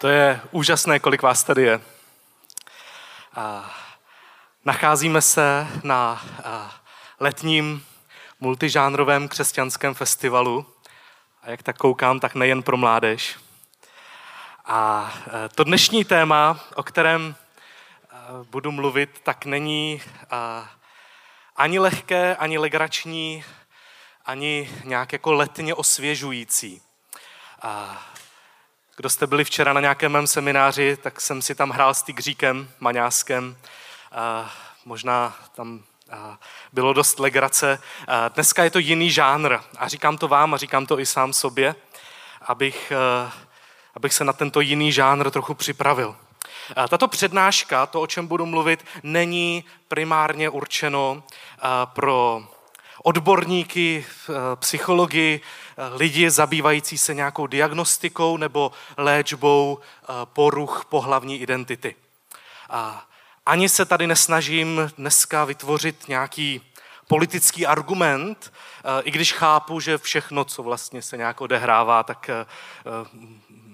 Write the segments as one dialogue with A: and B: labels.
A: To je úžasné, kolik vás tady je. Nacházíme se na letním multižánrovém křesťanském festivalu. A jak tak koukám, tak nejen pro mládež. A e, to dnešní téma, o kterém e, budu mluvit, tak není ani lehké, ani legrační, ani nějak jako letně osvěžující. Kdo jste byli včera na nějakém mém semináři, tak jsem si tam hrál s tygříkem, maňáskem. Možná tam bylo dost legrace. Dneska je to jiný žánr a říkám to vám a říkám to i sám sobě, abych, abych se na tento jiný žánr trochu připravil. Tato přednáška, to, o čem budu mluvit, není primárně určeno pro odborníky, psychologii, lidi zabývající se nějakou diagnostikou nebo léčbou poruch pohlavní identity. Ani se tady nesnažím dneska vytvořit nějaký politický argument, i když chápu, že všechno, co vlastně se nějak odehrává, tak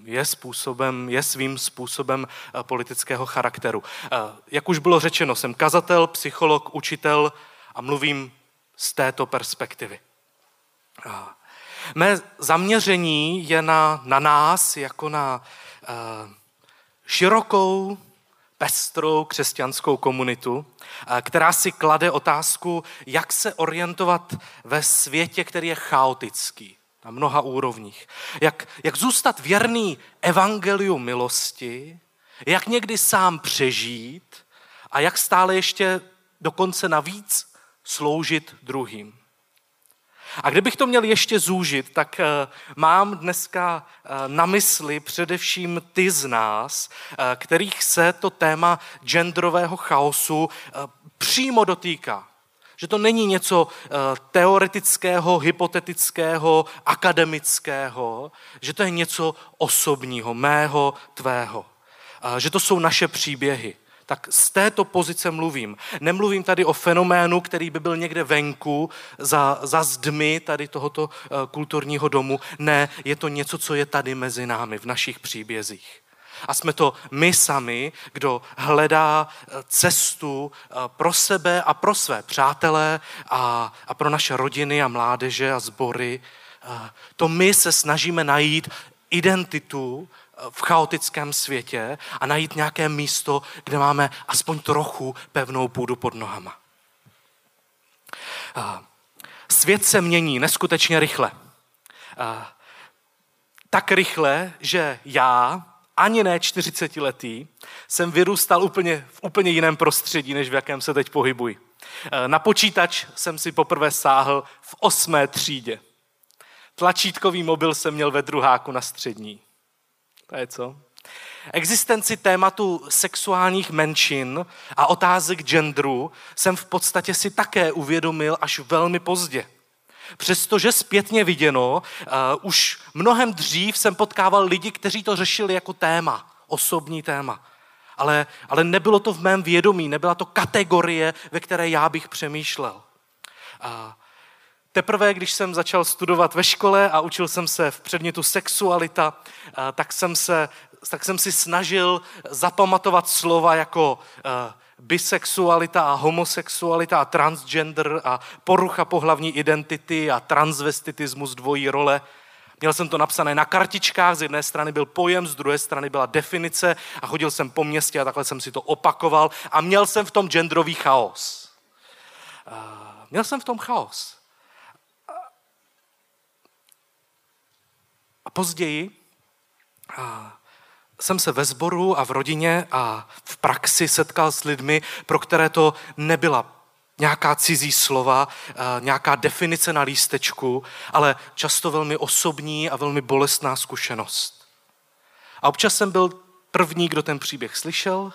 A: je způsobem, je svým způsobem politického charakteru. Jak už bylo řečeno, jsem kazatel, psycholog, učitel a mluvím z této perspektivy. Mé zaměření je na, na nás jako na uh, širokou, pestrou křesťanskou komunitu, uh, která si klade otázku, jak se orientovat ve světě, který je chaotický na mnoha úrovních. Jak, jak zůstat věrný evangeliu milosti, jak někdy sám přežít a jak stále ještě dokonce navíc sloužit druhým. A kdybych to měl ještě zúžit, tak eh, mám dneska eh, na mysli především ty z nás, eh, kterých se to téma genderového chaosu přímo dotýká. Že to není něco teoretického, hypotetického, akademického, že to je něco osobního, mého, tvého. Že to jsou naše příběhy tak z této pozice mluvím. Nemluvím tady o fenoménu, který by byl někde venku za, za zdmi tady tohoto eh, kulturního domu. Ne, je to něco, co je tady mezi námi v našich příbězích. A jsme to my sami, kdo hledá eh, cestu eh, pro sebe a pro své přátelé a, a pro naše rodiny a mládeže a sbory. To my se snažíme najít identitu v chaotickém světě a najít nějaké místo, kde máme aspoň trochu pevnou půdu pod nohama. Svět se mění neskutečně rychle. Tak rychle, že já, ani ne 40 letý, jsem vyrůstal úplně, v úplně jiném prostředí, než v jakém se teď pohybuji. Na počítač jsem si poprvé sáhl v osmé třídě. Tlačítkový mobil jsem měl ve druháku na střední. To je co? Existenci tématu sexuálních menšin a otázek genderu jsem v podstatě si také uvědomil až velmi pozdě. Přestože zpětně viděno, uh, už mnohem dřív jsem potkával lidi, kteří to řešili jako téma, osobní téma. Ale, ale nebylo to v mém vědomí, nebyla to kategorie, ve které já bych přemýšlel. Uh, Teprve, když jsem začal studovat ve škole a učil jsem se v předmětu sexualita, tak jsem, se, tak jsem si snažil zapamatovat slova jako bisexualita a homosexualita a transgender a porucha pohlavní identity a transvestitismus dvojí role. Měl jsem to napsané na kartičkách, z jedné strany byl pojem, z druhé strany byla definice a chodil jsem po městě a takhle jsem si to opakoval a měl jsem v tom genderový chaos. Měl jsem v tom chaos. Později a jsem se ve sboru a v rodině a v praxi setkal s lidmi, pro které to nebyla nějaká cizí slova, nějaká definice na lístečku, ale často velmi osobní a velmi bolestná zkušenost. A občas jsem byl první, kdo ten příběh slyšel,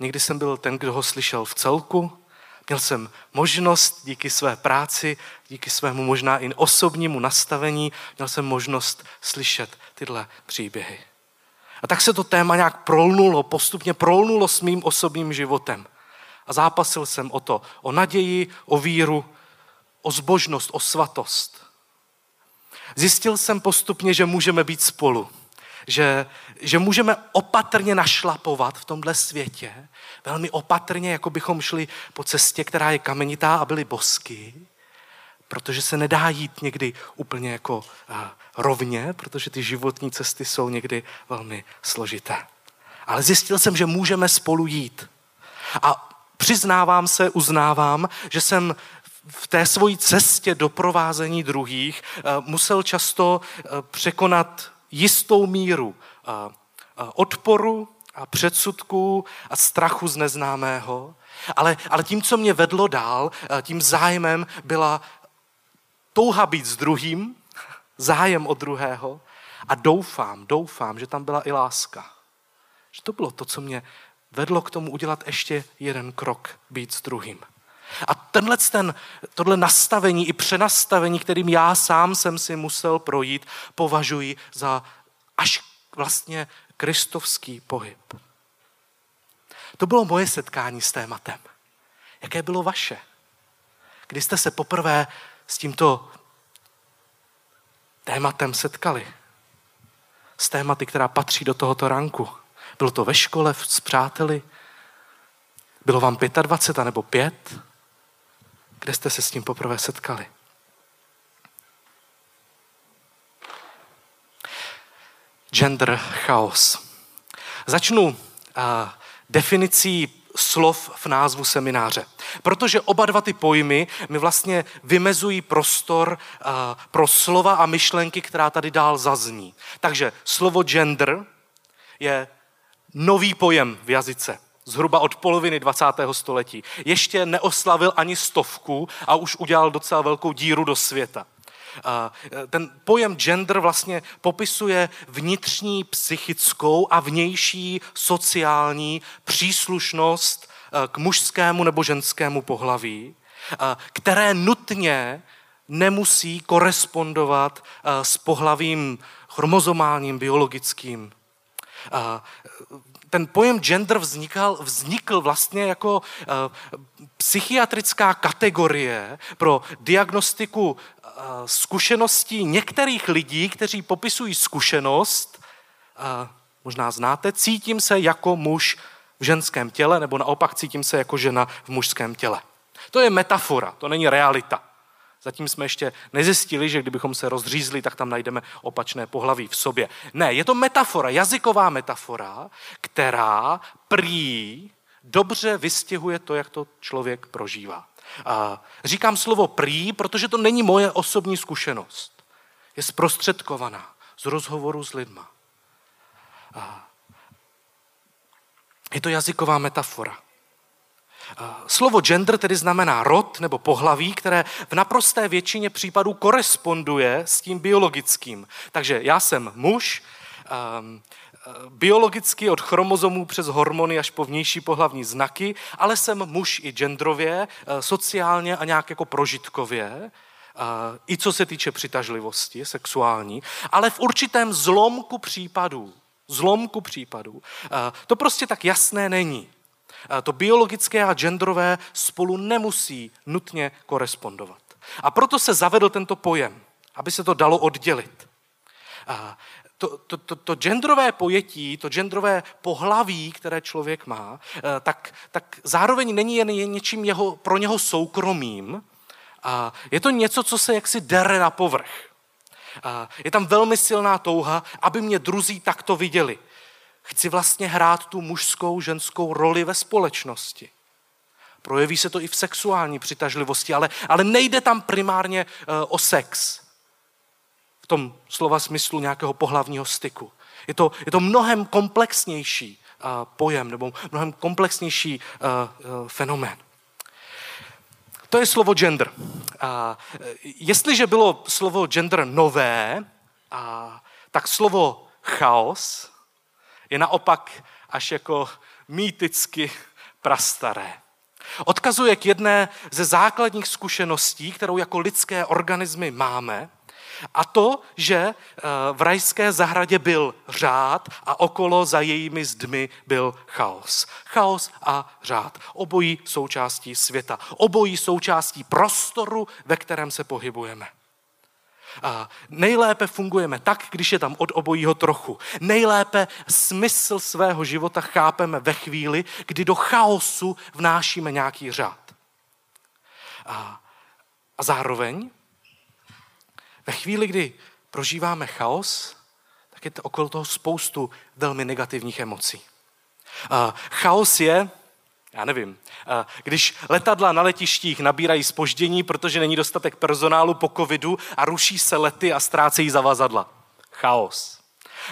A: někdy jsem byl ten, kdo ho slyšel v celku, Měl jsem možnost díky své práci, díky svému možná i osobnímu nastavení, měl jsem možnost slyšet tyhle příběhy. A tak se to téma nějak prolnulo, postupně prolnulo s mým osobním životem. A zápasil jsem o to, o naději, o víru, o zbožnost, o svatost. Zjistil jsem postupně, že můžeme být spolu. Že, že můžeme opatrně našlapovat v tomhle světě, velmi opatrně, jako bychom šli po cestě, která je kamenitá a byly bosky, protože se nedá jít někdy úplně jako uh, rovně, protože ty životní cesty jsou někdy velmi složité. Ale zjistil jsem, že můžeme spolu jít. A přiznávám se, uznávám, že jsem v té svojí cestě doprovázení druhých uh, musel často překonat jistou míru odporu a předsudků a strachu z neznámého. Ale, ale tím, co mě vedlo dál, tím zájmem byla touha být s druhým, zájem o druhého a doufám, doufám, že tam byla i láska. Že to bylo to, co mě vedlo k tomu udělat ještě jeden krok, být s druhým. A tenhle ten, tohle nastavení i přenastavení, kterým já sám jsem si musel projít, považuji za až vlastně kristovský pohyb. To bylo moje setkání s tématem. Jaké bylo vaše? Kdy jste se poprvé s tímto tématem setkali? S tématy, která patří do tohoto ranku. Bylo to ve škole s přáteli? Bylo vám 25 nebo 5? Kde jste se s tím poprvé setkali? Gender chaos. Začnu uh, definicí slov v názvu semináře. Protože oba dva ty pojmy mi vlastně vymezují prostor uh, pro slova a myšlenky, která tady dál zazní. Takže slovo gender je nový pojem v jazyce zhruba od poloviny 20. století. Ještě neoslavil ani stovku a už udělal docela velkou díru do světa. Ten pojem gender vlastně popisuje vnitřní psychickou a vnější sociální příslušnost e, k mužskému nebo ženskému pohlaví, e, které nutně nemusí korespondovat e, s pohlavím chromozomálním, biologickým ten pojem gender vznikal, vznikl vlastně jako uh, psychiatrická kategorie pro diagnostiku uh, zkušeností některých lidí, kteří popisují zkušenost, uh, možná znáte, cítím se jako muž v ženském těle, nebo naopak cítím se jako žena v mužském těle. To je metafora, to není realita. Zatím jsme ještě nezjistili, že kdybychom se rozřízli, tak tam najdeme opačné pohlaví v sobě. Ne, je to metafora, jazyková metafora, která prý dobře vystihuje to, jak to člověk prožívá. A říkám slovo prý, protože to není moje osobní zkušenost. Je zprostředkovaná z rozhovoru s lidma. A je to jazyková metafora. Slovo gender tedy znamená rod nebo pohlaví, které v naprosté většině případů koresponduje s tím biologickým. Takže já jsem muž, um, biologicky od chromozomů přes hormony až po vnější pohlavní znaky, ale jsem muž i genderově, eh, sociálně a nějak jako prožitkově, eh, i co se týče přitažlivosti sexuální, ale v určitém zlomku případů, zlomku případů, to prostě tak jasné není. To biologické a genderové spolu nemusí nutně korespondovat. A proto se zavedl tento pojem, aby se to dalo oddělit. To, to, to, to genderové pojetí, to genderové pohlaví, které člověk má, eh, tak, tak zároveň není jen něčím jeho, pro něho soukromým, a je to něco, co se jaksi dere na povrch. A je tam velmi silná touha, aby mě druzí takto viděli. Chci vlastně hrát tu mužskou, ženskou roli ve společnosti. Projeví se to i v sexuální přitažlivosti, ale, ale nejde tam primárně uh, o sex. V tom slova smyslu nějakého pohlavního styku. Je to, je to mnohem komplexnější uh, pojem nebo mnohem komplexnější uh, fenomén. To je slovo gender. Jestliže bylo slovo gender nové, tak slovo chaos je naopak až jako mýticky prastaré. Odkazuje k jedné ze základních zkušeností, kterou jako lidské organismy máme, a to, že eh, v rajské zahradě byl řád a okolo za jejími zdmi byl chaos. Chaos a řád. Obojí součástí světa. Obojí součástí prostoru, ve kterém se pohybujeme. Nejlépe fungujeme tak, když je tam od obojího trochu. Nejlépe smysl svého života chápeme ve chvíli, kdy do chaosu vnášíme nějaký řád. A, a zároveň ve chvíli, kdy prožíváme chaos, tak je to okolo toho spoustu velmi negativních emocí. A chaos je, já nevím, když letadla na letištích nabírají spoždění, protože není dostatek personálu po covidu a ruší se lety a ztrácejí zavazadla. Chaos.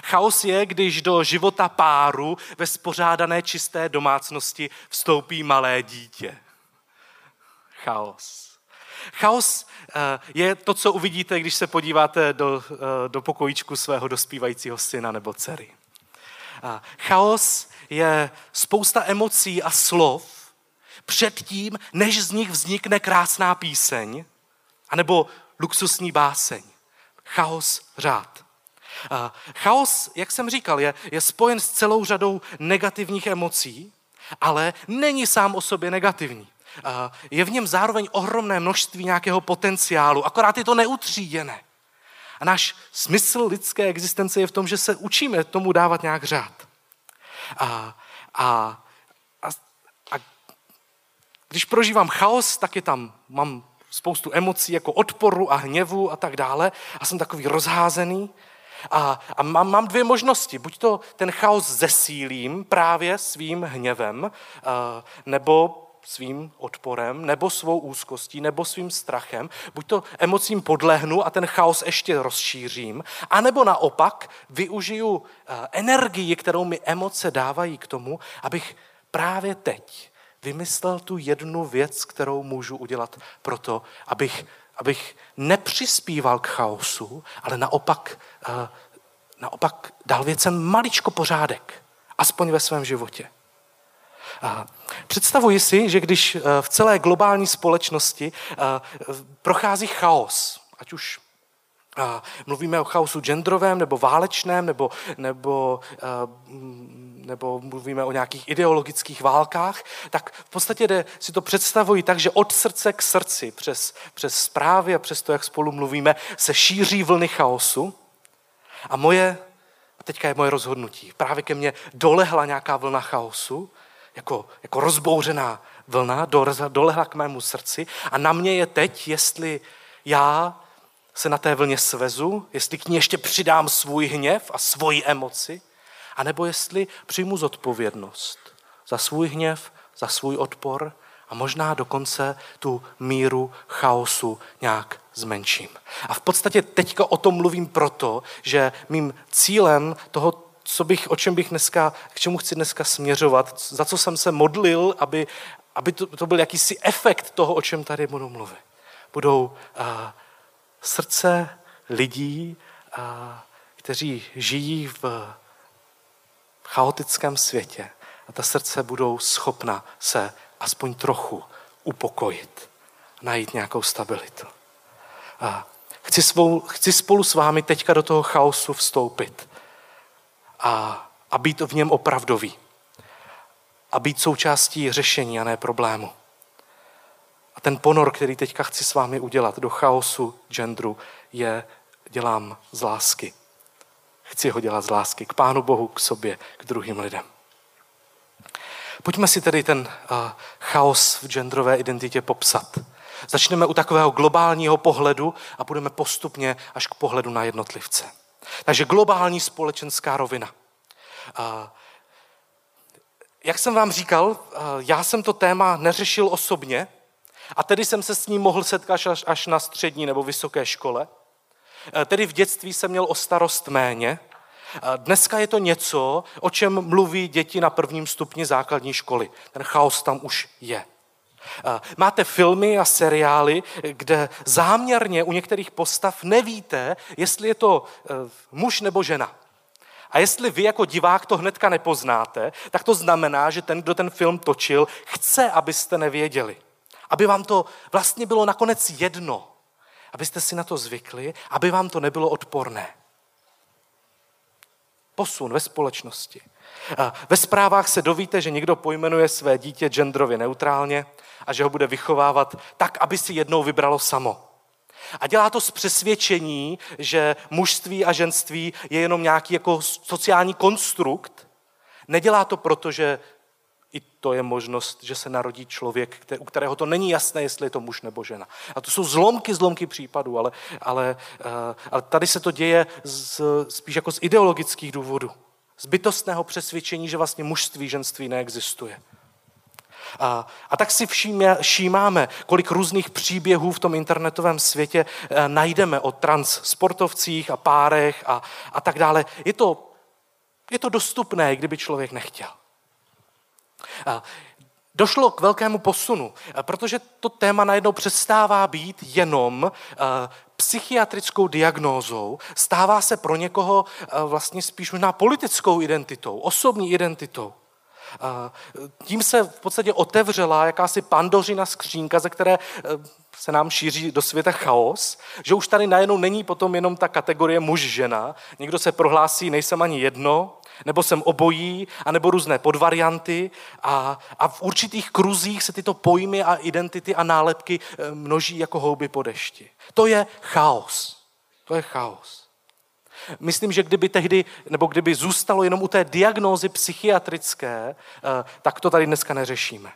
A: Chaos je, když do života páru ve spořádané čisté domácnosti vstoupí malé dítě. Chaos. Chaos eh, je to, co uvidíte, když se podíváte do, eh, do pokojíčku svého dospívajícího syna nebo dcery. Chaos je spousta emocí a slov předtím, než z nich vznikne krásná píseň, anebo luxusní báseň. Chaos řád. Chaos, jak jsem říkal, je, je spojen s celou řadou negativních emocí, ale není sám o sobě negativní. Je v něm zároveň ohromné množství nějakého potenciálu, akorát je to neutříděné. A náš smysl lidské existence je v tom, že se učíme tomu dávat nějak řád. A, a, a, a když prožívám chaos, tak je tam, mám spoustu emocí jako odporu a hněvu a tak dále a jsem takový rozházený. A, a mám, mám dvě možnosti. Buď to ten chaos zesílím právě svým hněvem, nebo svým odporem, nebo svou úzkostí, nebo svým strachem. Buď to emocím podlehnu a ten chaos ještě rozšířím, anebo naopak využiju eh, energii, kterou mi emoce dávají k tomu, abych právě teď vymyslel tu jednu věc, kterou můžu udělat pro to, abych, abych nepřispíval k chaosu, ale naopak, eh, naopak dal věcem maličko pořádek, aspoň ve svém životě. Představuji si, že když eh, v celé globální společnosti eh, prochází chaos, ať už eh, mluvíme o chaosu genderovém nebo válečném, nebo, nebo, nebo mluvíme o nějakých ideologických válkách, tak v podstatě jde, si to představuji tak, že od srdce k srdci, přes, přes zprávy a přes to, jak spolu mluvíme, se šíří vlny chaosu. A moje, teďka je moje rozhodnutí, právě ke mně dolehla nějaká vlna chaosu jako, jako rozbouřená vlna, dolehla k mému srdci a na mě je teď, jestli já se na té vlně svezu, jestli k ní ještě přidám svůj hněv a svoji emoci, anebo jestli přijmu zodpovědnost za svůj hněv, za svůj odpor a možná dokonce tu míru chaosu nějak zmenším. A v podstatě teďka o tom mluvím proto, že mým cílem toho co bych, o čem bych dneska, k čemu chci dneska směřovat, za co jsem se modlil, aby, aby to, to byl jakýsi efekt toho, o čem tady budu mluvit. Budou uh, srdce lidí, uh, kteří žijí v, v chaotickém světě a ta srdce budou schopna se aspoň trochu upokojit, najít nějakou stabilitu. Uh, chci, svou, chci spolu s vámi teďka do toho chaosu vstoupit a, a být v něm opravdový. A být součástí řešení a ne problému. A ten ponor, který teďka chci s vámi udělat do chaosu genderu, je dělám z lásky. Chci ho dělat z lásky k Pánu Bohu, k sobě, k druhým lidem. Pojďme si tedy ten uh, chaos v genderové identitě popsat. Začneme u takového globálního pohledu a budeme postupně až k pohledu na jednotlivce. Takže globální společenská rovina. Jak jsem vám říkal, já jsem to téma neřešil osobně a tedy jsem se s ním mohl setkat až, až na střední nebo vysoké škole. Tedy v dětství jsem měl o starost méně. Dneska je to něco, o čem mluví děti na prvním stupni základní školy. Ten chaos tam už je. Máte filmy a seriály, kde záměrně u některých postav nevíte, jestli je to e, muž nebo žena. A jestli vy jako divák to hnedka nepoznáte, tak to znamená, že ten, kdo ten film točil, chce, abyste nevěděli. Aby vám to vlastně bylo nakonec jedno. Abyste si na to zvykli, aby vám to nebylo odporné. Posun ve společnosti. Ve zprávách se dovíte, že někdo pojmenuje své dítě genderově neutrálně a že ho bude vychovávat tak, aby si jednou vybralo samo. A dělá to z přesvědčení, že mužství a ženství je jenom nějaký jako sociální konstrukt. Nedělá to proto, že i to je možnost, že se narodí člověk, u kterého to není jasné, jestli je to muž nebo žena. A to jsou zlomky, zlomky případů, ale, ale, eh, ale tady se to děje z, spíš jako z ideologických důvodů. Z bytostného přesvědčení, že vlastně mužství, ženství neexistuje. A, a tak si všíme, všímáme, kolik různých příběhů v tom internetovém světě e, najdeme o transportovcích a párech a, a tak dále. Je to, je to dostupné, kdyby člověk nechtěl. A, Došlo k velkému posunu, protože to téma najednou přestává být jenom psychiatrickou diagnózou, stává se pro někoho vlastně spíš možná politickou identitou, osobní identitou. Tím se v podstatě otevřela jakási pandořina skřínka, ze které eh, se nám šíří do světa chaos, že už tady najednou není potom jenom ta kategorie muž-žena. Někdo se prohlásí, nejsem ani jedno, nebo jsem obojí, anebo různé podvarianty a, a v určitých kruzích se tyto pojmy a identity a nálepky eh, množí jako houby po dešti. To je chaos. To je chaos. Myslím, že kdyby tehdy, nebo kdyby zůstalo jenom u té diagnózy psychiatrické, eh, tak to tady dneska neřešíme.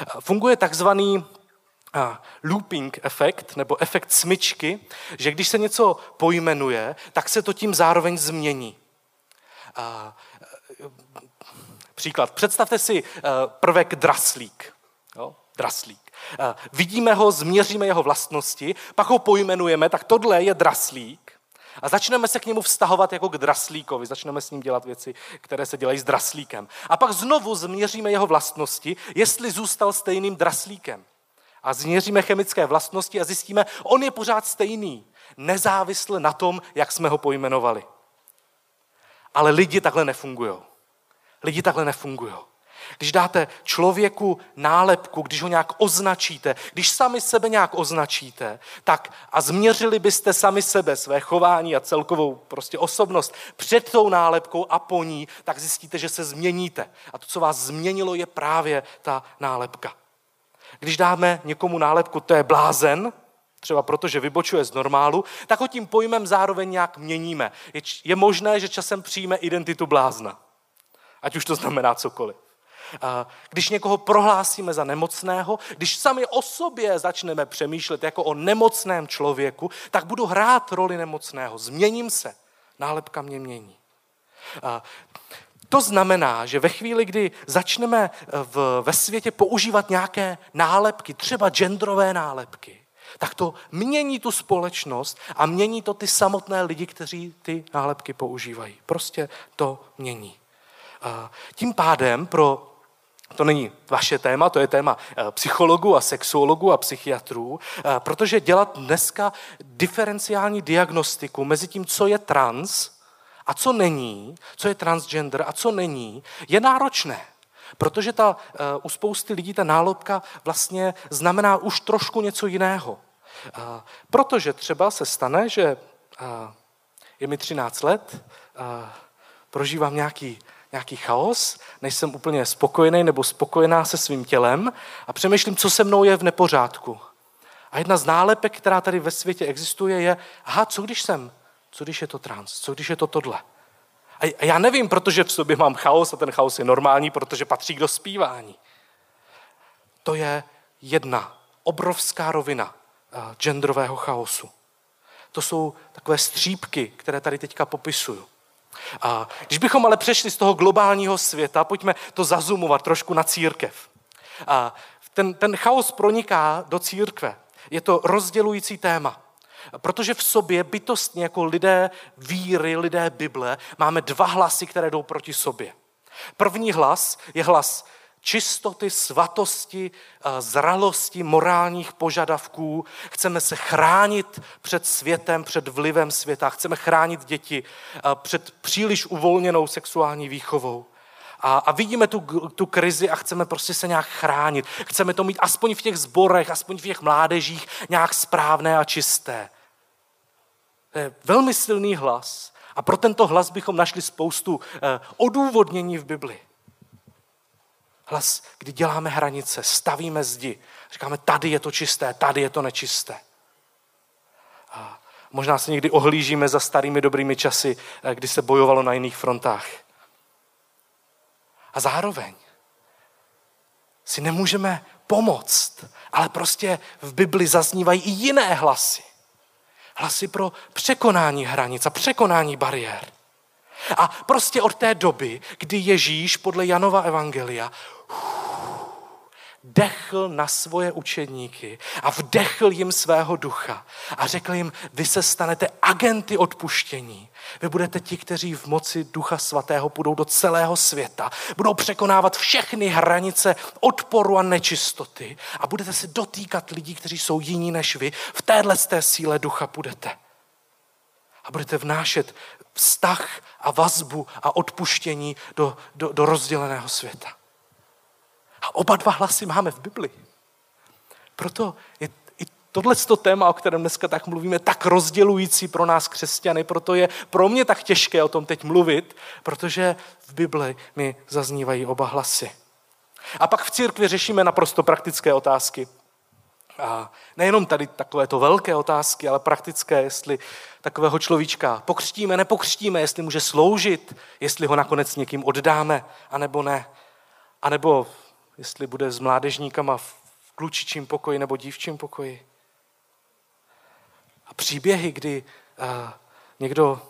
A: Eh, funguje takzvaný eh, looping efekt, nebo efekt smyčky, že když se něco pojmenuje, tak se to tím zároveň změní. Příklad. Představte si prvek draslík. Jo? Draslík. Vidíme ho, změříme jeho vlastnosti, pak ho pojmenujeme, tak tohle je draslík. A začneme se k němu vztahovat jako k draslíkovi, začneme s ním dělat věci, které se dělají s draslíkem. A pak znovu změříme jeho vlastnosti, jestli zůstal stejným draslíkem. A změříme chemické vlastnosti a zjistíme, on je pořád stejný, nezávisle na tom, jak jsme ho pojmenovali. Ale lidi takhle nefungují. Lidi takhle nefungují. Když dáte člověku nálepku, když ho nějak označíte, když sami sebe nějak označíte, tak a změřili byste sami sebe, své chování a celkovou prostě osobnost před tou nálepkou a po ní, tak zjistíte, že se změníte. A to, co vás změnilo, je právě ta nálepka. Když dáme někomu nálepku, to je blázen, třeba proto, že vybočuje z normálu, tak ho tím pojmem zároveň nějak měníme. Je, je možné, že časem přijme identitu blázna. Ať už to znamená cokoliv. Když někoho prohlásíme za nemocného, když sami o sobě začneme přemýšlet jako o nemocném člověku, tak budu hrát roli nemocného. Změním se. Nálepka mě mění. To znamená, že ve chvíli, kdy začneme v, ve světě používat nějaké nálepky, třeba genderové nálepky, tak to mění tu společnost a mění to ty samotné lidi, kteří ty nálepky používají. Prostě to mění. Tím pádem pro to není vaše téma, to je téma eh, psychologů a sexuologů a psychiatrů, eh, protože dělat dneska diferenciální diagnostiku mezi tím, co je trans a co není, co je transgender a co není, je náročné. Protože ta, eh, u spousty lidí ta nálobka vlastně znamená už trošku něco jiného. Protože třeba se stane, že je mi 13 let, prožívám nějaký nějaký chaos, než jsem úplně spokojený nebo spokojená se svým tělem a přemýšlím, co se mnou je v nepořádku. A jedna z nálepek, která tady ve světě existuje, je, aha, co když jsem, co když je to trans, co když je to tohle. A já nevím, protože v sobě mám chaos a ten chaos je normální, protože patří k dospívání. To je jedna obrovská rovina eh, genderového chaosu. To jsou takové střípky, které tady teďka popisuju. A když bychom ale přešli z toho globálního světa, pojďme to zazumovat trošku na církev. A ten, ten chaos proniká do církve. Je to rozdělující téma. Protože v sobě bytostně jako lidé víry, lidé Bible, máme dva hlasy, které jdou proti sobě. První hlas je hlas čistoty, svatosti, zralosti, morálních požadavků. Chceme se chránit před světem, před vlivem světa. Chceme chránit děti před příliš uvolněnou sexuální výchovou. A, a vidíme tu, tu krizi a chceme prostě se nějak chránit. Chceme to mít aspoň v těch zborech, aspoň v těch mládežích nějak správné a čisté. To je velmi silný hlas. A pro tento hlas bychom našli spoustu eh, odůvodnění v Bibli. Hlas, kdy děláme hranice, stavíme zdi. Říkáme, tady je to čisté, tady je to nečisté. A možná se někdy ohlížíme za starými dobrými časy, eh, kdy se bojovalo na jiných frontách. A zároveň si nemůžeme pomoct, ale prostě v Bibli zaznívají i jiné hlasy. Hlasy pro překonání hranic a překonání bariér. A prostě od té doby, kdy Ježíš podle Janova Evangelia dechl na svoje učedníky a vdechl jim svého ducha a řekl jim, vy se stanete agenty odpuštění. Vy budete ti, kteří v moci ducha svatého půjdou do celého světa, budou překonávat všechny hranice odporu a nečistoty a budete se dotýkat lidí, kteří jsou jiní než vy. V téhle té síle ducha budete. A budete vnášet vztah a vazbu a odpuštění do, do, do rozděleného světa. A oba dva hlasy máme v Bibli. Proto je i tohle téma, o kterém dneska tak mluvíme, tak rozdělující pro nás křesťany, proto je pro mě tak těžké o tom teď mluvit, protože v Bibli mi zaznívají oba hlasy. A pak v církvi řešíme naprosto praktické otázky. A nejenom tady takovéto velké otázky, ale praktické, jestli takového človíčka pokřtíme, nepokřtíme, jestli může sloužit, jestli ho nakonec někým oddáme, anebo ne. A nebo jestli bude s mládežníkama v klučičím pokoji nebo dívčím pokoji. A příběhy, kdy uh, někdo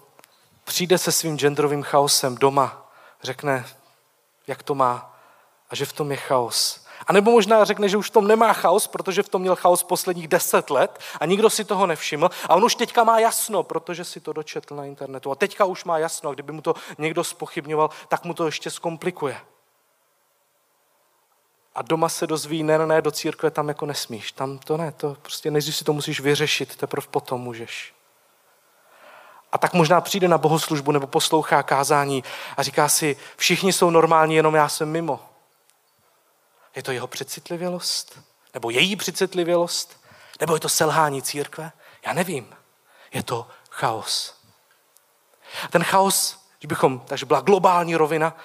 A: přijde se svým genderovým chaosem doma, řekne, jak to má a že v tom je chaos. A nebo možná řekne, že už v tom nemá chaos, protože v tom měl chaos posledních deset let a nikdo si toho nevšiml. A on už teďka má jasno, protože si to dočetl na internetu. A teďka už má jasno. A kdyby mu to někdo spochybňoval, tak mu to ještě zkomplikuje. A doma se dozví, ne, ne, do církve tam jako nesmíš. Tam to ne, to prostě nejdřív si to musíš vyřešit, teprve potom můžeš. A tak možná přijde na bohoslužbu nebo poslouchá kázání a říká si, všichni jsou normální, jenom já jsem mimo. Je to jeho přecitlivělost? Nebo její přecitlivělost? Nebo je to selhání církve? Já nevím. Je to chaos. A ten chaos, kdybychom, takže byla globální rovina,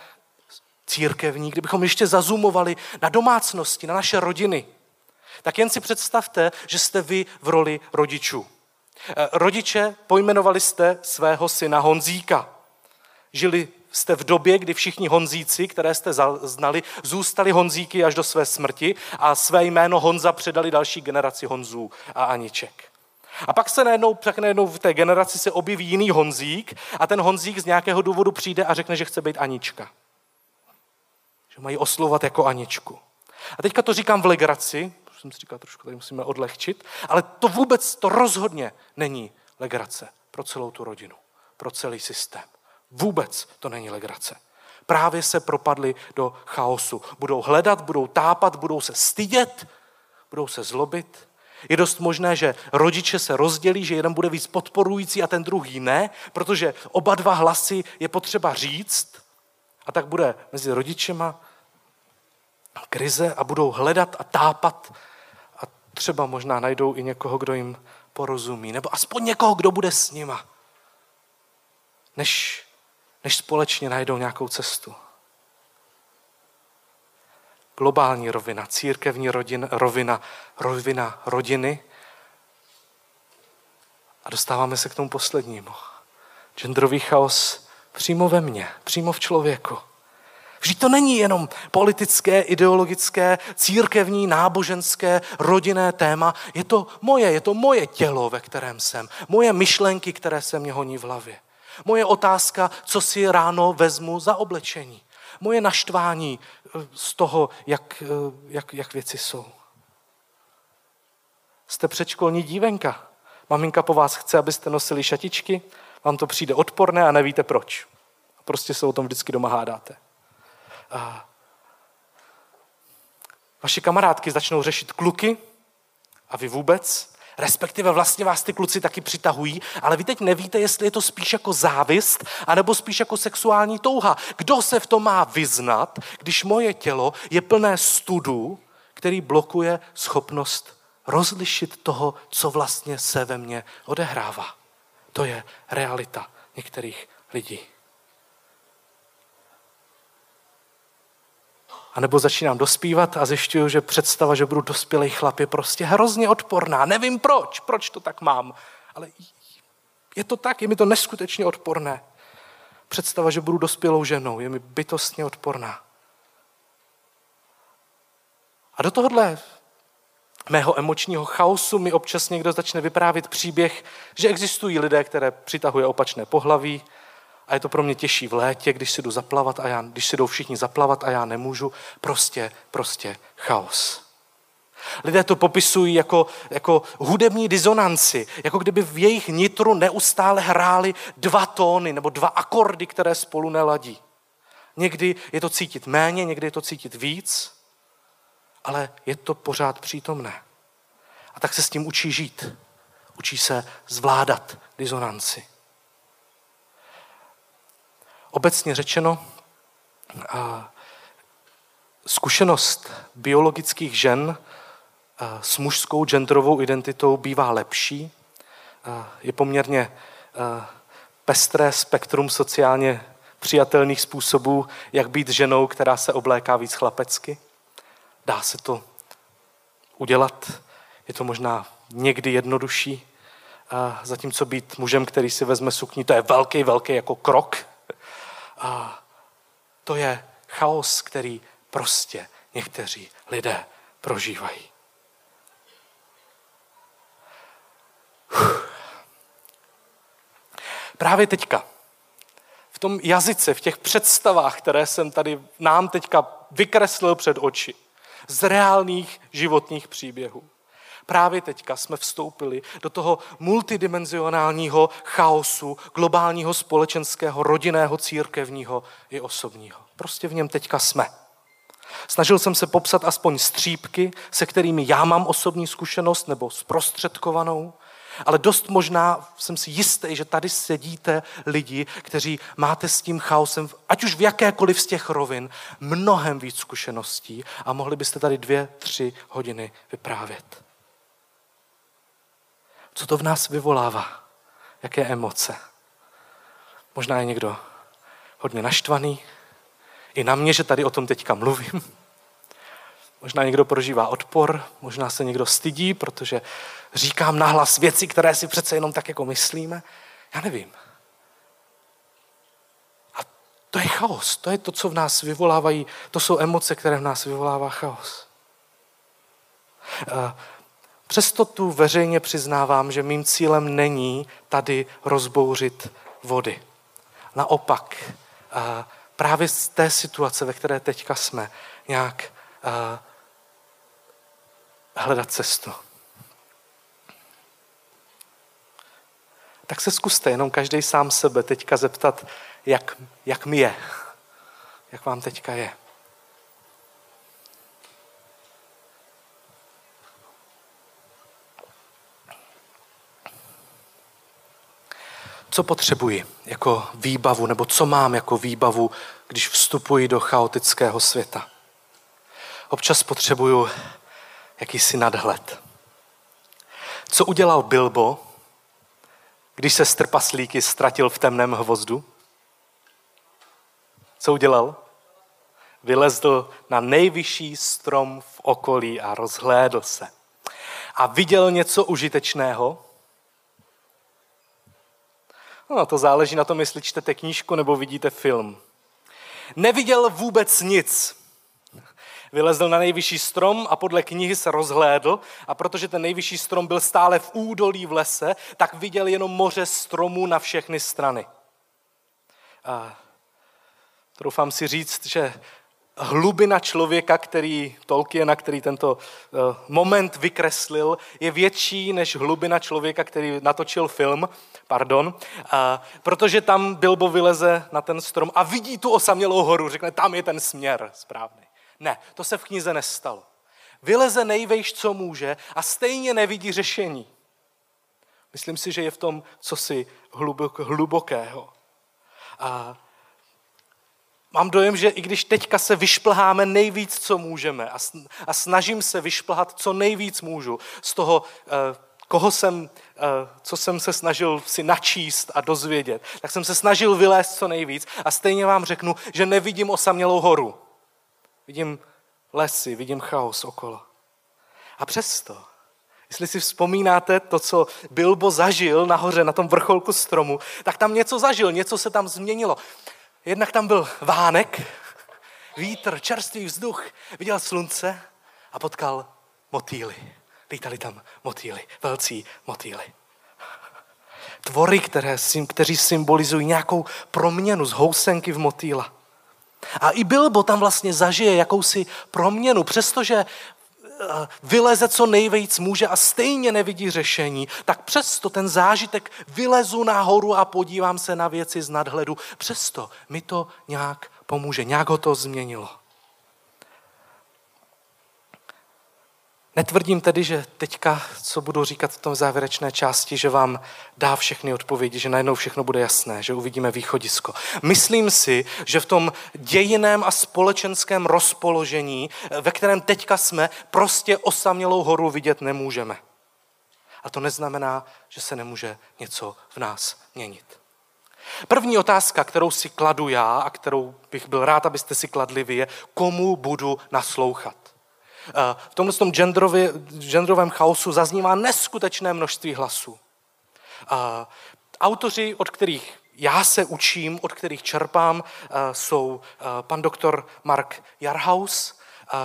A: církevní, kdybychom ještě zazumovali na domácnosti, na naše rodiny, tak jen si představte, že jste vy v roli rodičů. Eh, rodiče pojmenovali jste svého syna Honzíka. Žili jste v době, kdy všichni Honzíci, které jste znali, zůstali Honzíky až do své smrti a své jméno Honza předali další generaci Honzů a Aniček. A pak se najednou, pak najednou v té generaci se objeví jiný Honzík a ten Honzík z nějakého důvodu přijde a řekne, že chce být Anička. Že mají oslovat jako Aničku. A teďka to říkám v legraci, jsem si říkal, trošku tady musíme odlehčit, ale to vůbec, to rozhodně není legrace pro celou tu rodinu, pro celý systém. Vůbec to není legrace. Právě se propadli do chaosu. Budou hledat, budou tápat, budou se stydět, budou se zlobit. Je dost možné, že rodiče se rozdělí, že jeden bude víc podporující a ten druhý ne, protože oba dva hlasy je potřeba říct. A tak bude mezi rodičema krize a budou hledat a tápat a třeba možná najdou i někoho, kdo jim porozumí, nebo aspoň někoho, kdo bude s nima, než než společně najdou nějakou cestu. Globální rovina, církevní rodin, rovina, rovina rodiny. A dostáváme se k tomu poslednímu. Genderový chaos přímo ve mně, přímo v člověku. Vždyť to není jenom politické, ideologické, církevní, náboženské, rodinné téma. Je to moje, je to moje tělo, ve kterém jsem. Moje myšlenky, které se mě honí v hlavě. Moje otázka, co si ráno vezmu za oblečení. Moje naštvání eh, z toho, jak, eh, jak, jak věci jsou. Jste předškolní dívenka. Maminka po vás chce, abyste nosili šatičky, vám to přijde odporné a nevíte proč. Prostě se o tom vždycky doma hádáte. A vaše kamarádky začnou řešit kluky a vy vůbec respektive vlastně vás ty kluci taky přitahují, ale vy teď nevíte, jestli je to spíš jako závist, anebo spíš jako sexuální touha. Kdo se v tom má vyznat, když moje tělo je plné studu, který blokuje schopnost rozlišit toho, co vlastně se ve mně odehrává. To je realita některých lidí. A nebo začínám dospívat a zjišťuju, že představa, že budu dospělý chlap, je prostě hrozně odporná. Nevím proč, proč to tak mám, Ale je to tak, je mi to neskutečně odporné. Představa, že budu dospělou ženou, je mi bytostně odporná. A do tohohle mého emočního chaosu mi občas někdo začne vyprávět příběh, že existují lidé, které přitahuje opačné pohlaví a je to pro mě těžší v létě, když si jdu zaplavat a já, když si jdou všichni zaplavat a já nemůžu. Prostě, prostě chaos. Lidé to popisují jako, jako hudební disonanci, jako kdyby v jejich nitru neustále hrály dva tóny nebo dva akordy, které spolu neladí. Někdy je to cítit méně, někdy je to cítit víc, ale je to pořád přítomné. A tak se s tím učí žít. Učí se zvládat disonanci. Obecně řečeno, zkušenost biologických žen s mužskou genderovou identitou bývá lepší. Je poměrně pestré spektrum sociálně přijatelných způsobů, jak být ženou, která se obléká víc chlapecky. Dá se to udělat, je to možná někdy jednodušší, zatímco být mužem, který si vezme sukni, to je velký, velký jako krok. A to je chaos, který prostě někteří lidé prožívají. Právě teďka, v tom jazyce, v těch představách, které jsem tady nám teďka vykreslil před oči, z reálných životních příběhů. Právě teďka jsme vstoupili do toho multidimenzionálního chaosu, globálního, společenského, rodinného, církevního i osobního. Prostě v něm teďka jsme. Snažil jsem se popsat aspoň střípky, se kterými já mám osobní zkušenost nebo zprostředkovanou, ale dost možná jsem si jistý, že tady sedíte lidi, kteří máte s tím chaosem, ať už v jakékoliv z těch rovin, mnohem víc zkušeností a mohli byste tady dvě, tři hodiny vyprávět. Co to v nás vyvolává? Jaké emoce? Možná je někdo hodně naštvaný, i na mě, že tady o tom teďka mluvím. Možná někdo prožívá odpor, možná se někdo stydí, protože říkám nahlas věci, které si přece jenom tak jako myslíme. Já nevím. A to je chaos, to je to, co v nás vyvolávají, to jsou emoce, které v nás vyvolává chaos. Přesto tu veřejně přiznávám, že mým cílem není tady rozbouřit vody. Naopak, právě z té situace, ve které teďka jsme, nějak hledat cestu. Tak se zkuste jenom každý sám sebe teďka zeptat, jak, jak mi je. Jak vám teďka je. Co potřebuji jako výbavu, nebo co mám jako výbavu, když vstupuji do chaotického světa? Občas potřebuju jakýsi nadhled. Co udělal Bilbo, když se z trpaslíky ztratil v temném hvozdu? Co udělal? Vylezl na nejvyšší strom v okolí a rozhlédl se. A viděl něco užitečného? No, to záleží na tom, jestli čtete knížku nebo vidíte film. Neviděl vůbec nic. Vylezl na nejvyšší strom a podle knihy se rozhlédl a protože ten nejvyšší strom byl stále v údolí v lese, tak viděl jenom moře stromů na všechny strany. A troufám si říct, že hlubina člověka, který Tolkiena, který tento eh, moment vykreslil, je větší než hlubina člověka, který natočil film, pardon, protože tam Bilbo vyleze na ten strom a vidí tu osamělou horu, řekne, tam je ten směr správný. Ne, to se v knize nestalo. Vyleze nejvejš, co může a stejně nevidí řešení. Myslím si, že je v tom cosi hlubok, hlubokého. A mám dojem, že i když teďka se vyšplháme nejvíc, co můžeme a snažím se vyšplhat, co nejvíc můžu z toho, eh, koho jsem, eh, co jsem se snažil si načíst a dozvědět, tak jsem se snažil vylézt co nejvíc a stejně vám řeknu, že nevidím osamělou horu. Vidím lesy, vidím chaos okolo. A přesto, Jestli si vzpomínáte to, co Bilbo zažil nahoře na tom vrcholku stromu, tak tam něco zažil, něco se tam změnilo. Jednak tam byl vánek, vítr, čerstvý vzduch, viděl slunce a potkal motýly. Lítali tam motýly, velcí motýly. Tvory, které, kteří symbolizují nějakou proměnu z housenky v motýla. A i Bilbo tam vlastně zažije jakousi proměnu, přestože vyleze co nejvíc může a stejně nevidí řešení, tak přesto ten zážitek vylezu nahoru a podívám se na věci z nadhledu. Přesto mi to nějak pomůže, nějak ho to změnilo. Netvrdím tedy, že teďka, co budu říkat v tom závěrečné části, že vám dá všechny odpovědi, že najednou všechno bude jasné, že uvidíme východisko. Myslím si, že v tom dějiném a společenském rozpoložení, ve kterém teďka jsme, prostě osamělou horu vidět nemůžeme. A to neznamená, že se nemůže něco v nás měnit. První otázka, kterou si kladu já a kterou bych byl rád, abyste si kladli vy, je, komu budu naslouchat. V tomhle tom genderovém chaosu zaznívá neskutečné množství hlasů. Autoři, od kterých já se učím, od kterých čerpám, jsou pan doktor Mark Jarhaus,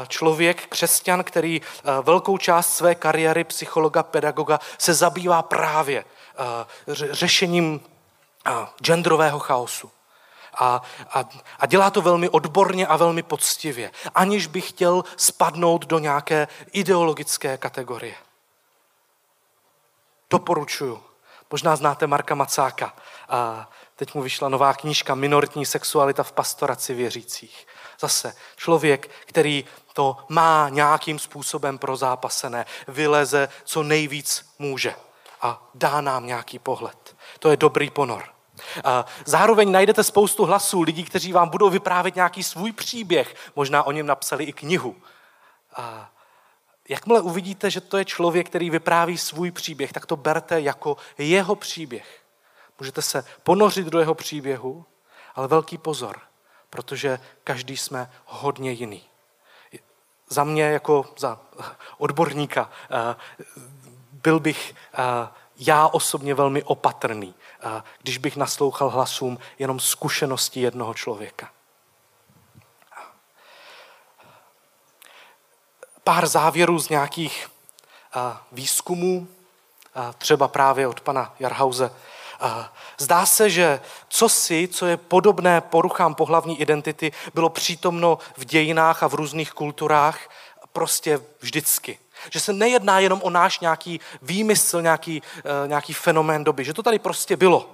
A: člověk, křesťan, který velkou část své kariéry psychologa, pedagoga se zabývá právě řešením genderového chaosu. A, a, a dělá to velmi odborně a velmi poctivě, aniž by chtěl spadnout do nějaké ideologické kategorie. Doporučuju. Možná znáte Marka Macáka. A teď mu vyšla nová knížka Minoritní sexualita v pastoraci věřících. Zase člověk, který to má nějakým způsobem prozápasené, vyleze co nejvíc může a dá nám nějaký pohled. To je dobrý ponor. Zároveň najdete spoustu hlasů lidí, kteří vám budou vyprávět nějaký svůj příběh. Možná o něm napsali i knihu. Jakmile uvidíte, že to je člověk, který vypráví svůj příběh, tak to berte jako jeho příběh. Můžete se ponořit do jeho příběhu, ale velký pozor, protože každý jsme hodně jiný. Za mě jako za odborníka byl bych já osobně velmi opatrný, když bych naslouchal hlasům jenom zkušenosti jednoho člověka. Pár závěrů z nějakých výzkumů, třeba právě od pana Jarhauze. Zdá se, že co si, co je podobné poruchám pohlavní identity, bylo přítomno v dějinách a v různých kulturách prostě vždycky. Že se nejedná jenom o náš nějaký výmysl, nějaký, uh, nějaký fenomén doby, že to tady prostě bylo.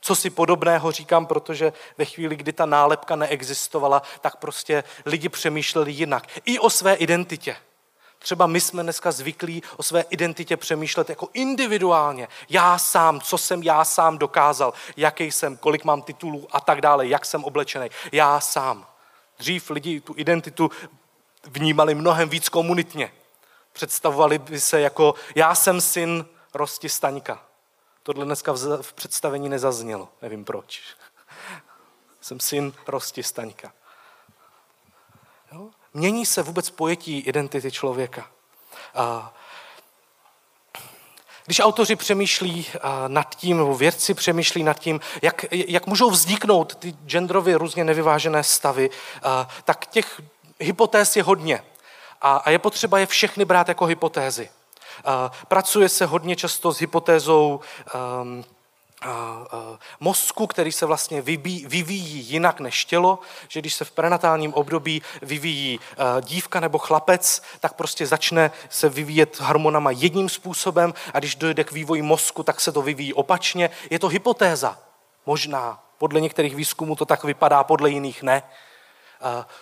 A: Co si podobného říkám, protože ve chvíli, kdy ta nálepka neexistovala, tak prostě lidi přemýšleli jinak. I o své identitě. Třeba my jsme dneska zvyklí o své identitě přemýšlet jako individuálně. Já sám, co jsem já sám dokázal, jaký jsem, kolik mám titulů a tak dále, jak jsem oblečený. Já sám. Dřív lidi tu identitu vnímali mnohem víc komunitně. Představovali by se jako já jsem syn Rosti Staňka. Tohle dneska v představení nezaznělo, nevím proč. jsem syn Rosti Staňka. Jo? Mění se vůbec pojetí identity člověka. A když autoři přemýšlí nad tím, nebo vědci přemýšlí nad tím, jak, jak můžou vzniknout ty genderově různě nevyvážené stavy, tak těch hypotéz je hodně. A, a je potřeba je všechny brát jako hypotézy. Pracuje se hodně často s hypotézou um, mozku, který se vlastně vyvíjí jinak než tělo, že když se v prenatálním období vyvíjí dívka nebo chlapec, tak prostě začne se vyvíjet hormonama jedním způsobem a když dojde k vývoji mozku, tak se to vyvíjí opačně. Je to hypotéza. Možná. Podle některých výzkumů to tak vypadá, podle jiných ne.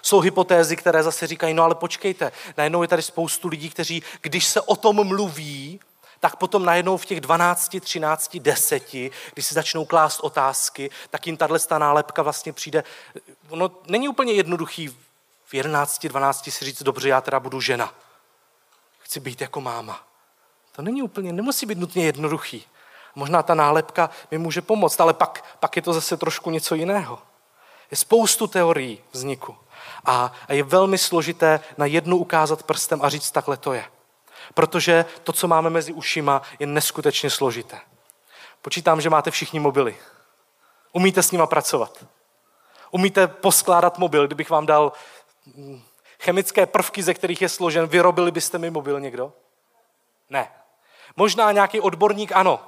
A: Jsou hypotézy, které zase říkají, no ale počkejte, najednou je tady spoustu lidí, kteří, když se o tom mluví, tak potom najednou v těch 12, 13, 10, když si začnou klást otázky, tak jim tahle nálepka vlastně přijde. Ono není úplně jednoduchý v 11, 12 si říct, dobře, já teda budu žena. Chci být jako máma. To není úplně, nemusí být nutně jednoduchý. Možná ta nálepka mi může pomoct, ale pak, pak je to zase trošku něco jiného. Je spoustu teorií vzniku. A, je velmi složité na jednu ukázat prstem a říct, takhle to je. Protože to, co máme mezi ušima, je neskutečně složité. Počítám, že máte všichni mobily. Umíte s nima pracovat. Umíte poskládat mobil, kdybych vám dal mm, chemické prvky, ze kterých je složen, vyrobili byste mi mobil někdo? Ne. Možná nějaký odborník ano,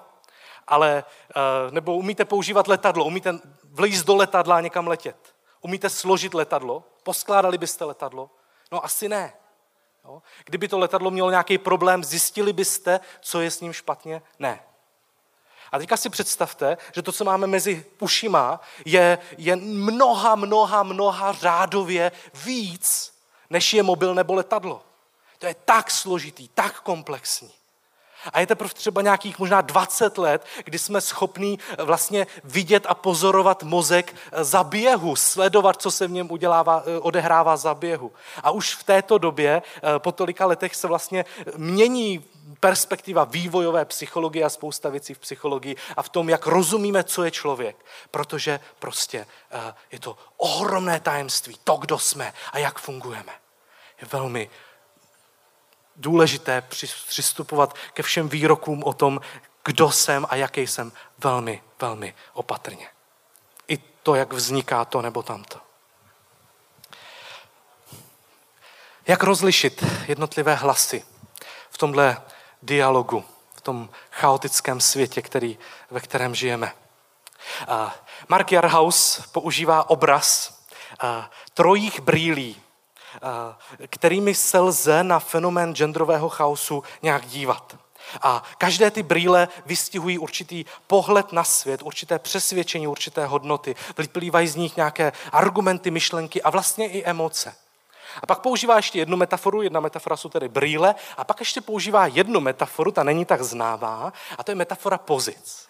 A: ale eh, nebo umíte používat letadlo, umíte vlízt do letadla a někam letět. Umíte složit letadlo? Poskládali byste letadlo? No asi ne. Jo? Kdyby to letadlo mělo nějaký problém, zjistili byste, co je s ním špatně? Ne. A teďka si představte, že to, co máme mezi ušima, je, je mnoha, mnoha, mnoha řádově víc, než je mobil nebo letadlo. To je tak složitý, tak komplexní. A je teprve třeba nějakých možná 20 let, kdy jsme schopní vlastně vidět a pozorovat mozek za běhu, sledovat, co se v něm udělává, odehrává za běhu. A už v této době, po tolika letech, se vlastně mění perspektiva vývojové psychologie a spousta věcí v psychologii a v tom, jak rozumíme, co je člověk. Protože prostě je to ohromné tajemství, to, kdo jsme a jak fungujeme. Je velmi důležité přistupovat ke všem výrokům o tom, kdo jsem a jaký jsem, velmi, velmi opatrně. I to, jak vzniká to nebo tamto. Jak rozlišit jednotlivé hlasy v tomhle dialogu, v tom chaotickém světě, který, ve kterém žijeme? Mark Jarhaus používá obraz trojích brýlí kterými se lze na fenomén genderového chaosu nějak dívat. A každé ty brýle vystihují určitý pohled na svět, určité přesvědčení, určité hodnoty. Vyplývají z nich nějaké argumenty, myšlenky a vlastně i emoce. A pak používá ještě jednu metaforu, jedna metafora jsou tedy brýle, a pak ještě používá jednu metaforu, ta není tak známá, a to je metafora pozic.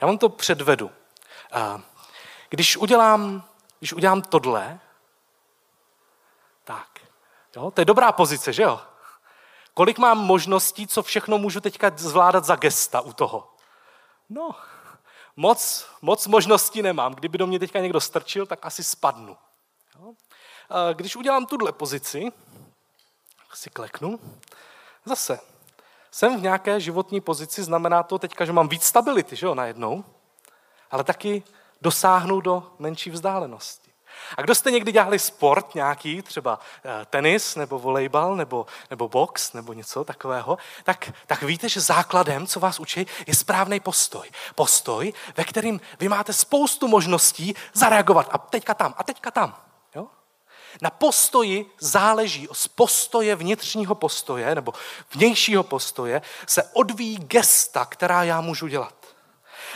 A: Já vám to předvedu. Eh, když udělám, když udělám tohle, jo, to je dobrá pozice, že jo? Kolik mám možností, co všechno můžu teďka zvládat za gesta u toho? No, moc, moc možností nemám. Kdyby do mě teďka někdo strčil, tak asi spadnu. Jo? Když udělám tuhle pozici, si kleknu, zase, jsem v nějaké životní pozici, znamená to teďka, že mám víc stability, že jo, najednou, ale taky dosáhnu do menší vzdálenosti. A kdo jste někdy dělali sport nějaký, třeba eh, tenis, nebo volejbal, nebo, nebo box, nebo něco takového, tak, tak víte, že základem, co vás učí, je správný postoj. Postoj, ve kterým vy máte spoustu možností zareagovat. A teďka tam, a teďka tam. Jo? Na postoji záleží, z postoje vnitřního postoje, nebo vnějšího postoje, se odvíjí gesta, která já můžu dělat.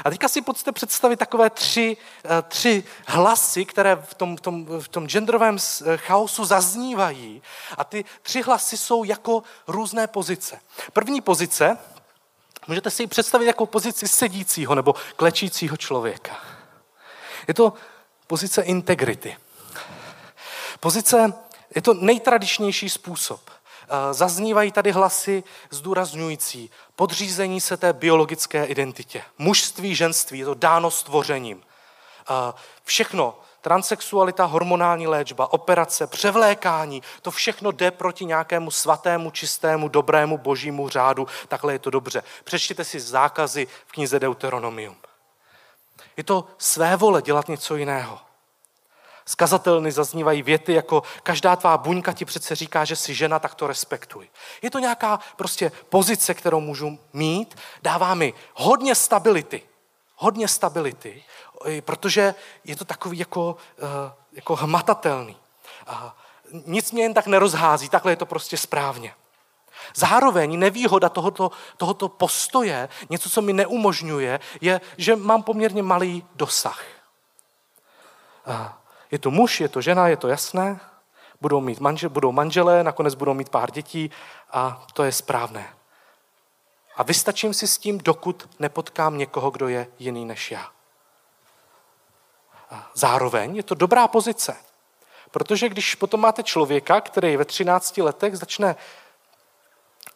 A: A teďka si pojďte představit takové tři, eh, tři hlasy, které v tom, v, tom, v tom genderovém eh, chaosu zaznívají. A ty tři hlasy jsou jako různé pozice. První pozice, můžete si ji představit jako pozici sedícího nebo klečícího člověka. Je to pozice integrity. Pozice, je to nejtradičnější způsob. Eh, zaznívají tady hlasy zdůrazňující podřízení se té biologické identitě. Mužství, ženství, je to dáno stvořením. Eh, všechno, transexualita, hormonální léčba, operace, převlékání, to všechno jde proti nějakému svatému, čistému, dobrému božímu řádu. Takhle je to dobře. Přečtěte si zákazy v knize Deuteronomium. Je to své vole dělat něco jiného. Z kazatelny zaznívají věty jako každá tvá buňka ti přece říká, že jsi žena, tak to respektuj. Je to nějaká prostě pozice, kterou můžu mít, dává mi hodně stability. Hodně stability, protože je to takový jako, eh, jako hmatatelný. Nic mě jen tak nerozhází, takhle je to prostě správně. Zároveň nevýhoda tohoto, tohoto postoje, něco, co mi neumožňuje, je, že mám poměrně malý dosah. Je to muž, je to žena, je to jasné. Budou mít manžel, budou manželé, nakonec budou mít pár dětí a to je správné. A vystačím si s tím, dokud nepotkám někoho, kdo je jiný než já. Zároveň je to dobrá pozice, protože když potom máte člověka, který ve 13 letech začne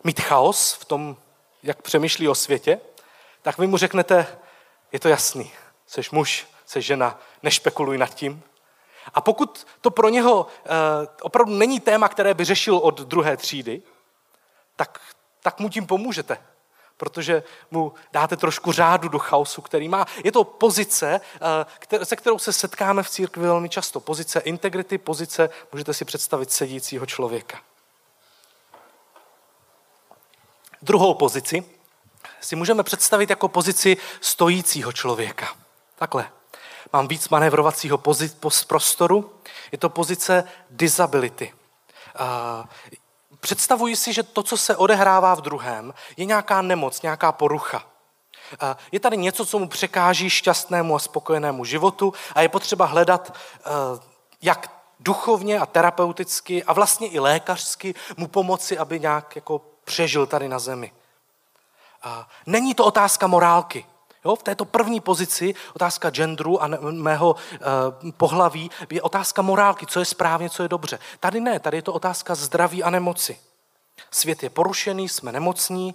A: mít chaos v tom, jak přemýšlí o světě, tak vy mu řeknete, je to jasný, jsi muž, jsi žena, nešpekuluj nad tím, a pokud to pro něho eh, opravdu není téma, které by řešil od druhé třídy, tak tak mu tím pomůžete, protože mu dáte trošku řádu do chaosu, který má. Je to pozice, eh, se kterou se setkáme v církvi velmi často. Pozice integrity, pozice, můžete si představit, sedícího člověka. Druhou pozici si můžeme představit jako pozici stojícího člověka. Takhle. Mám víc manévrovacího prostoru. Je to pozice disability. Představuji si, že to, co se odehrává v druhém, je nějaká nemoc, nějaká porucha. Je tady něco, co mu překáží šťastnému a spokojenému životu a je potřeba hledat, jak duchovně a terapeuticky a vlastně i lékařsky mu pomoci, aby nějak jako přežil tady na zemi. Není to otázka morálky. Jo, v této první pozici, otázka genderu a mého eh, pohlaví, je otázka morálky, co je správně, co je dobře. Tady ne, tady je to otázka zdraví a nemoci. Svět je porušený, jsme nemocní,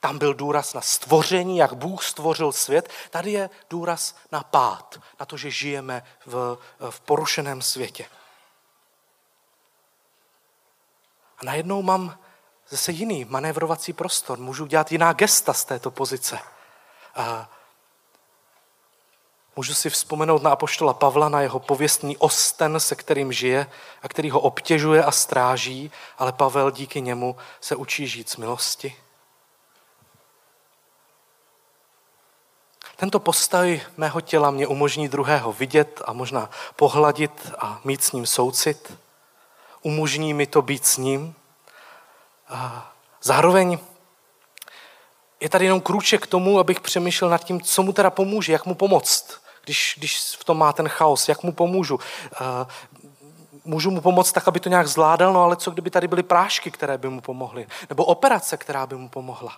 A: tam byl důraz na stvoření, jak Bůh stvořil svět. Tady je důraz na pád, na to, že žijeme v, v porušeném světě. A najednou mám zase jiný manévrovací prostor. Můžu dělat jiná gesta z této pozice. A můžu si vzpomenout na apoštola Pavla, na jeho pověstný osten, se kterým žije a který ho obtěžuje a stráží, ale Pavel díky němu se učí žít z milosti. Tento postoj mého těla mě umožní druhého vidět a možná pohladit a mít s ním soucit. Umožní mi to být s ním. A zároveň je tady jenom krůček k tomu, abych přemýšlel nad tím, co mu teda pomůže, jak mu pomoct, když, když v tom má ten chaos, jak mu pomůžu. Uh, můžu mu pomoct tak, aby to nějak zvládal, no ale co kdyby tady byly prášky, které by mu pomohly, nebo operace, která by mu pomohla.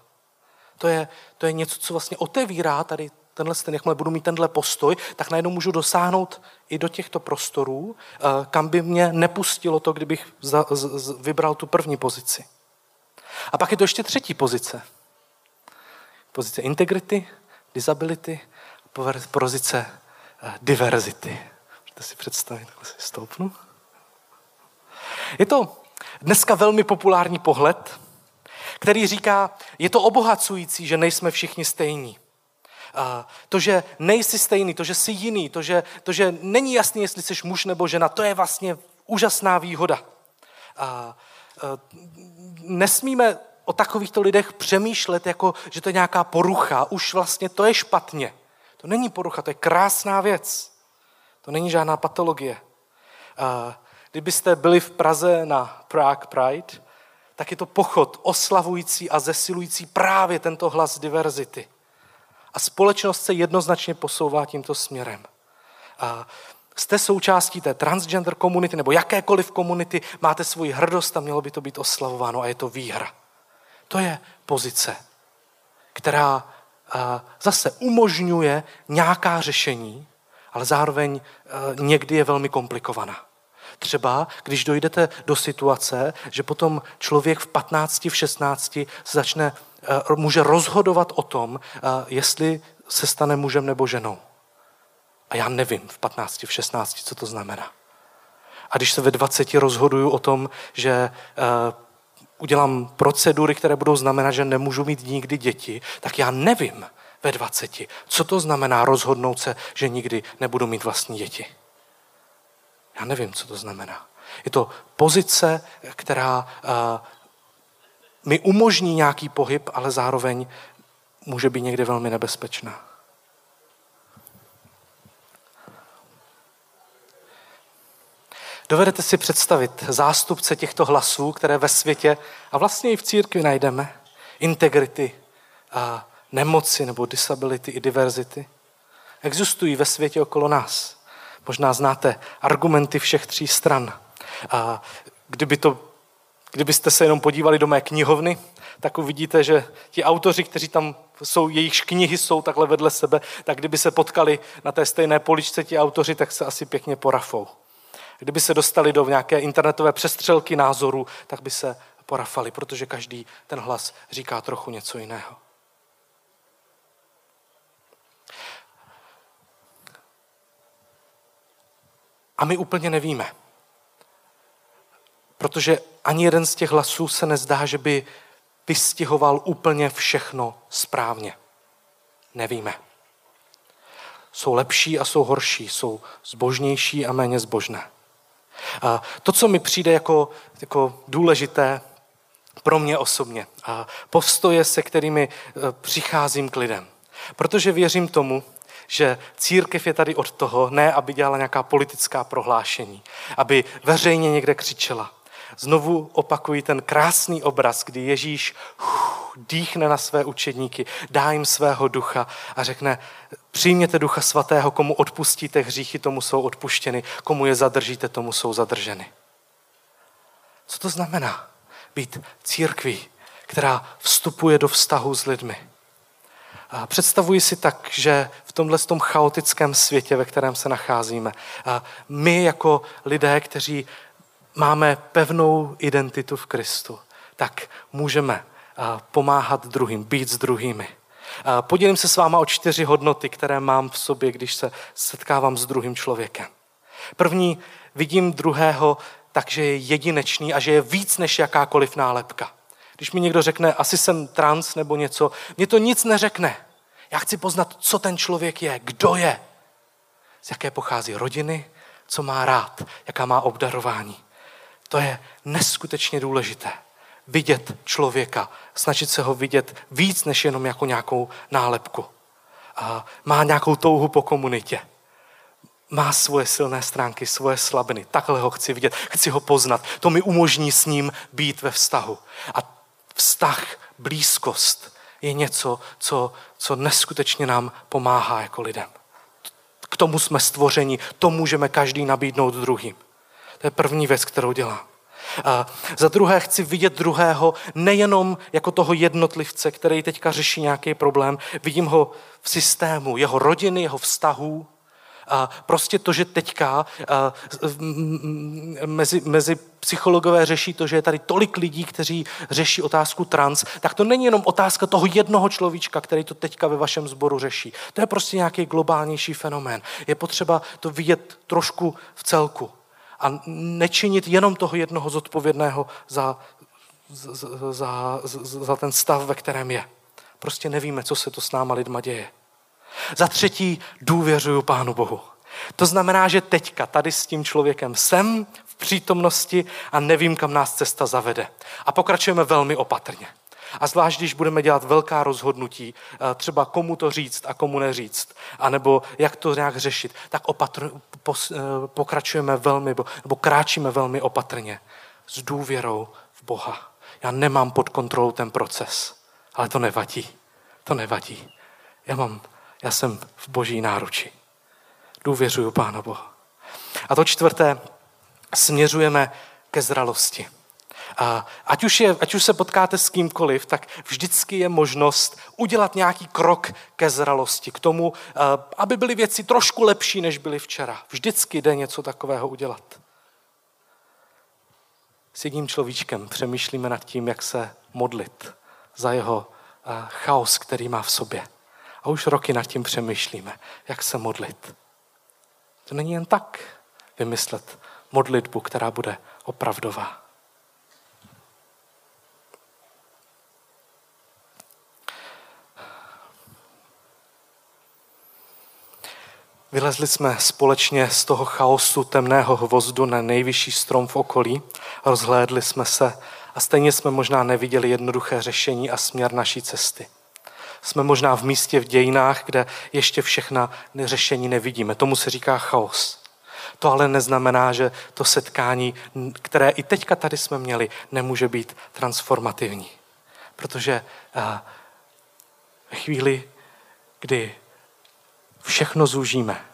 A: To je, to je něco, co vlastně otevírá tady tenhle, ten, jakmile budu mít tenhle postoj, tak najednou můžu dosáhnout i do těchto prostorů, kam by mě nepustilo to, kdybych za, z, vybral tu první pozici. A pak je to ještě třetí pozice. Pozice integrity, disability, pozice eh, diverzity. Můžete si představit, takhle si stoupnu. Je to dneska velmi populární pohled, který říká, je to obohacující, že nejsme všichni stejní. To, že nejsi stejný, to, že jsi jiný, to že, to, že není jasný, jestli jsi muž nebo žena, to je vlastně úžasná výhoda. Nesmíme o takovýchto lidech přemýšlet, jako že to je nějaká porucha. Už vlastně to je špatně. To není porucha, to je krásná věc. To není žádná patologie. Kdybyste byli v Praze na Prague Pride, tak je to pochod oslavující a zesilující právě tento hlas diverzity. A společnost se jednoznačně posouvá tímto směrem. A jste součástí té transgender komunity nebo jakékoliv komunity, máte svoji hrdost a mělo by to být oslavováno a je to výhra. To je pozice, která zase umožňuje nějaká řešení, ale zároveň někdy je velmi komplikovaná. Třeba, když dojdete do situace, že potom člověk v 15, v 16 začne, může rozhodovat o tom, jestli se stane mužem nebo ženou. A já nevím v 15, v 16, co to znamená. A když se ve 20 rozhoduju o tom, že udělám procedury, které budou znamenat, že nemůžu mít nikdy děti, tak já nevím ve 20, co to znamená rozhodnout se, že nikdy nebudu mít vlastní děti. Já nevím, co to znamená. Je to pozice, která uh, mi umožní nějaký pohyb, ale zároveň může být někdy velmi nebezpečná. Dovedete si představit zástupce těchto hlasů, které ve světě a vlastně i v církvi najdeme? Integrity, a nemoci nebo disability i diverzity. Existují ve světě okolo nás. Možná znáte argumenty všech tří stran. A kdyby to, kdybyste se jenom podívali do mé knihovny, tak uvidíte, že ti autoři, kteří tam jsou, jejichž knihy jsou takhle vedle sebe, tak kdyby se potkali na té stejné poličce ti autoři, tak se asi pěkně porafou. Kdyby se dostali do nějaké internetové přestřelky názorů, tak by se porafali, protože každý ten hlas říká trochu něco jiného. A my úplně nevíme. Protože ani jeden z těch hlasů se nezdá, že by vystihoval úplně všechno správně? Nevíme. Jsou lepší a jsou horší, jsou zbožnější a méně zbožné. A to, co mi přijde jako, jako důležité pro mě osobně, a postoje, se kterými e, přicházím k lidem. Protože věřím tomu, že církev je tady od toho, ne aby dělala nějaká politická prohlášení, aby veřejně někde křičela. Znovu opakuji ten krásný obraz, kdy Ježíš dýchne na své učedníky, dá jim svého ducha a řekne, přijměte ducha svatého, komu odpustíte hříchy, tomu jsou odpuštěny, komu je zadržíte, tomu jsou zadrženy. Co to znamená být církví, která vstupuje do vztahu s lidmi? Představuji si tak, že v tomhle tom chaotickém světě, ve kterém se nacházíme, my jako lidé, kteří máme pevnou identitu v Kristu, tak můžeme pomáhat druhým, být s druhými. Podělím se s váma o čtyři hodnoty, které mám v sobě, když se setkávám s druhým člověkem. První, vidím druhého tak, že je jedinečný a že je víc než jakákoliv nálepka. Když mi někdo řekne, asi jsem trans nebo něco, mě to nic neřekne. Já chci poznat, co ten člověk je, kdo je, z jaké pochází rodiny, co má rád, jaká má obdarování. To je neskutečně důležité. Vidět člověka, snažit se ho vidět víc než jenom jako nějakou nálepku. Má nějakou touhu po komunitě. Má svoje silné stránky, svoje slabiny. Takhle ho chci vidět, chci ho poznat. To mi umožní s ním být ve vztahu. A vztah, blízkost je něco, co, co neskutečně nám pomáhá jako lidem. K tomu jsme stvořeni, to můžeme každý nabídnout druhým. To je první věc, kterou dělám. A za druhé chci vidět druhého nejenom jako toho jednotlivce, který teďka řeší nějaký problém, vidím ho v systému, jeho rodiny, jeho vztahů, a prostě to, že teďka mezi, mezi psychologové řeší to, že je tady tolik lidí, kteří řeší otázku trans, tak to není jenom otázka toho jednoho človíčka, který to teďka ve vašem sboru řeší. To je prostě nějaký globálnější fenomén. Je potřeba to vidět trošku v celku a nečinit jenom toho jednoho zodpovědného za, za, za, za ten stav, ve kterém je. Prostě nevíme, co se to s náma lidma děje. Za třetí důvěřuju Pánu Bohu. To znamená, že teďka tady s tím člověkem jsem v přítomnosti a nevím, kam nás cesta zavede. A pokračujeme velmi opatrně. A zvlášť, když budeme dělat velká rozhodnutí, eh, třeba komu to říct a komu neříct, anebo jak to nějak řešit, tak opatr, pos, eh, pokračujeme velmi, nebo kráčíme velmi opatrně s důvěrou v Boha. Já nemám pod kontrolou ten proces, ale to nevadí. To nevadí. Já mám já jsem v boží náruči. Důvěřuju Pána Boha. A to čtvrté, směřujeme ke zralosti. A ať, už je, ať už se potkáte s kýmkoliv, tak vždycky je možnost udělat nějaký krok ke zralosti, k tomu, eh, aby byly věci trošku lepší, než byly včera. Vždycky jde něco takového udělat. S jedním človíčkem přemýšlíme nad tím, jak se modlit za jeho eh, chaos, který má v sobě. A už roky nad tím přemýšlíme, jak se modlit. To není jen tak vymyslet modlitbu, která bude opravdová. Vylezli jsme společně z toho chaosu temného hvozdu na nejvyšší strom v okolí, rozhlédli jsme se a stejně jsme možná neviděli jednoduché řešení a směr naší cesty. Jsme možná v místě v dějinách, kde ještě všechna řešení nevidíme. Tomu se říká chaos. To ale neznamená, že to setkání, které i teďka tady jsme měli, nemůže být transformativní. Protože eh, ve chvíli, kdy všechno zúžíme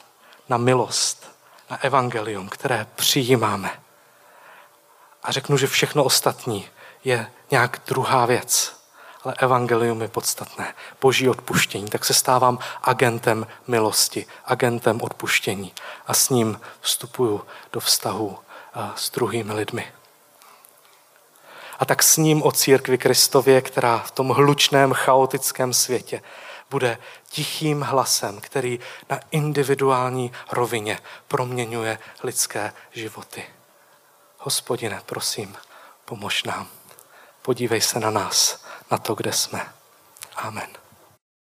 A: na milost, na evangelium, které přijímáme, a řeknu, že všechno ostatní je nějak druhá věc, ale evangelium je podstatné. Boží odpuštění. Tak se stávám agentem milosti, agentem odpuštění a s ním vstupuju do vztahu s druhými lidmi. A tak s ním o církvi Kristově, která v tom hlučném, chaotickém světě bude tichým hlasem, který na individuální rovině proměňuje lidské životy. Hospodine, prosím, pomož nám. Podívej se na nás na to, kde jsme. Amen.